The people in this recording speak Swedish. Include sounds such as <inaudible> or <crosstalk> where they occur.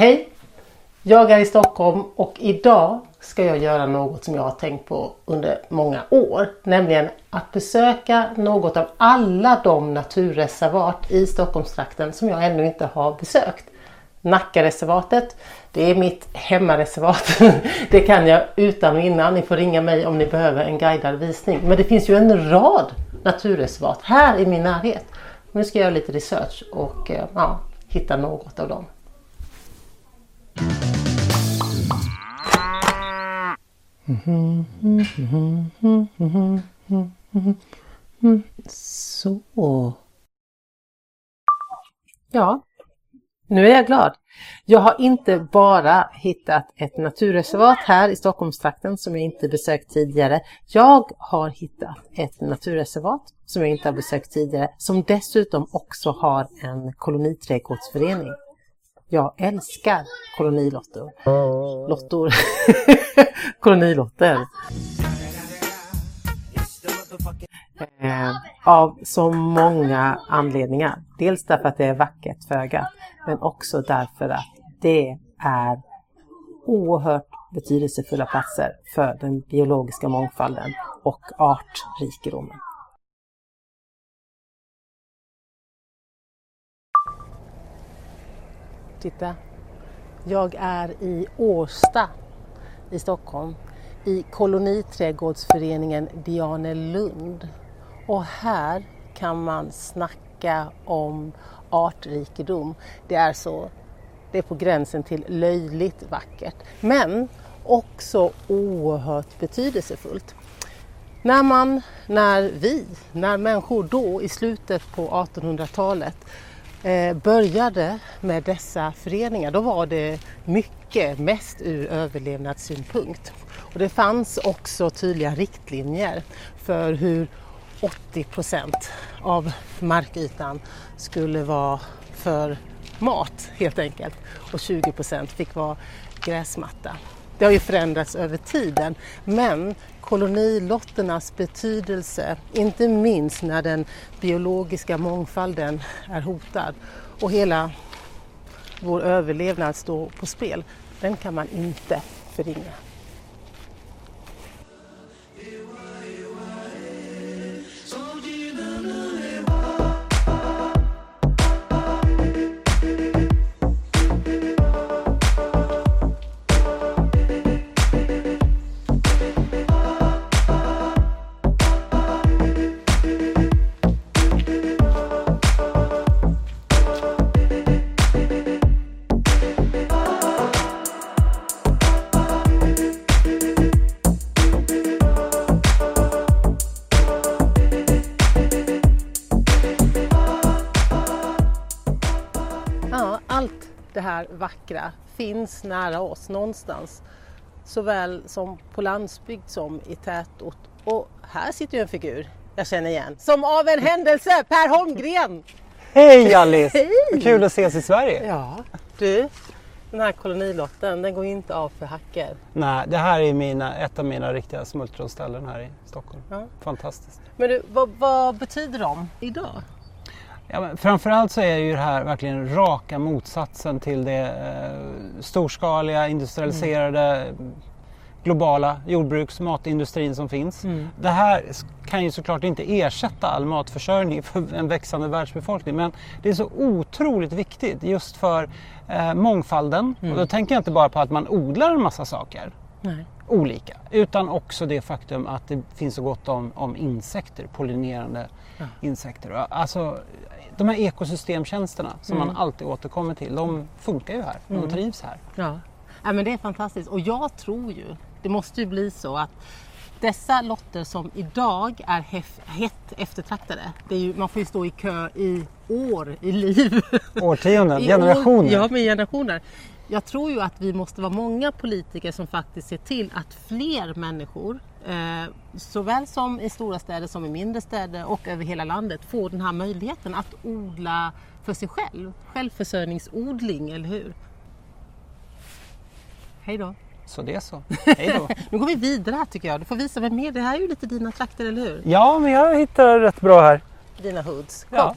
Hej! Jag är i Stockholm och idag ska jag göra något som jag har tänkt på under många år. Nämligen att besöka något av alla de naturreservat i Stockholmstrakten som jag ännu inte har besökt. Nackareservatet, det är mitt hemmareservat. <laughs> Det kan jag utan och innan. Ni får ringa mig om ni behöver en guidad visning. Men det finns ju en rad naturreservat här i min närhet. Nu ska jag göra lite research och eh, ja, hitta något av dem. Så. Ja, nu är jag glad. Jag har inte bara hittat ett naturreservat här i Stockholmstrakten som jag inte besökt tidigare. Jag har hittat ett naturreservat som jag inte har besökt tidigare som dessutom också har en koloniträdgårdsförening. Jag älskar kolonilottor. Lottor. <laughs> Kolonilotter. Eh, av så många anledningar. Dels därför att det är vackert för ögat, men också därför att det är oerhört betydelsefulla platser för den biologiska mångfalden och artrikedomen. Titta, jag är i Årsta i Stockholm i koloniträdgårdsföreningen Dianelund. Och här kan man snacka om artrikedom. Det är så, det är på gränsen till löjligt vackert, men också oerhört betydelsefullt. När man, när vi, när människor då i slutet på 1800-talet Eh, började med dessa föreningar, då var det mycket, mest ur överlevnadssynpunkt. Och det fanns också tydliga riktlinjer för hur 80 procent av markytan skulle vara för mat helt enkelt och 20 procent fick vara gräsmatta. Det har ju förändrats över tiden men kolonilotternas betydelse, inte minst när den biologiska mångfalden är hotad och hela vår överlevnad står på spel, den kan man inte förringa. Ja, allt det här vackra finns nära oss någonstans. Såväl som på landsbygd som i tätort. Och här sitter ju en figur jag känner igen. Som av en händelse, Per Holmgren! Hej Alice! Hej! Kul att ses i Sverige. Ja, du. Den här kolonilotten, den går ju inte av för hacker. Nej, det här är mina, ett av mina riktiga smultronställen här i Stockholm. Ja. Fantastiskt. Men du, vad, vad betyder de idag? Ja, men framförallt så är ju det här verkligen raka motsatsen till det eh, storskaliga, industrialiserade, globala jordbruks och matindustrin som finns. Det här kan ju såklart inte ersätta all matförsörjning för en växande världsbefolkning men det är så otroligt viktigt just för eh, mångfalden. Och då tänker jag inte bara på att man odlar en massa saker Nej. olika. Utan också det faktum att det finns så gott om, om insekter, pollinerande insekter. Och Alltså, de här ekosystemtjänsterna som man alltid återkommer till, de funkar ju här. De trivs här. Ja. ja, men det är fantastiskt. Och jag tror ju, det måste ju bli så att dessa lotter som idag är hef- hett eftertraktade, ju, man får ju stå i kö i år, i liv. Årtionden, <laughs> I generationer. År, ja, med generationer. Jag tror ju att vi måste vara många politiker som faktiskt ser till att fler människor, eh, såväl som i stora städer som i mindre städer och över hela landet, får den här möjligheten att odla för sig själv. Självförsörjningsodling, eller hur? Hej då! Så det är så. <laughs> Hej då. Nu går vi vidare här tycker jag. Du får visa mig mer. Det här är ju lite dina trakter, eller hur? ja, men jag hittar rätt bra här. Dina hoods. Kom. Ja.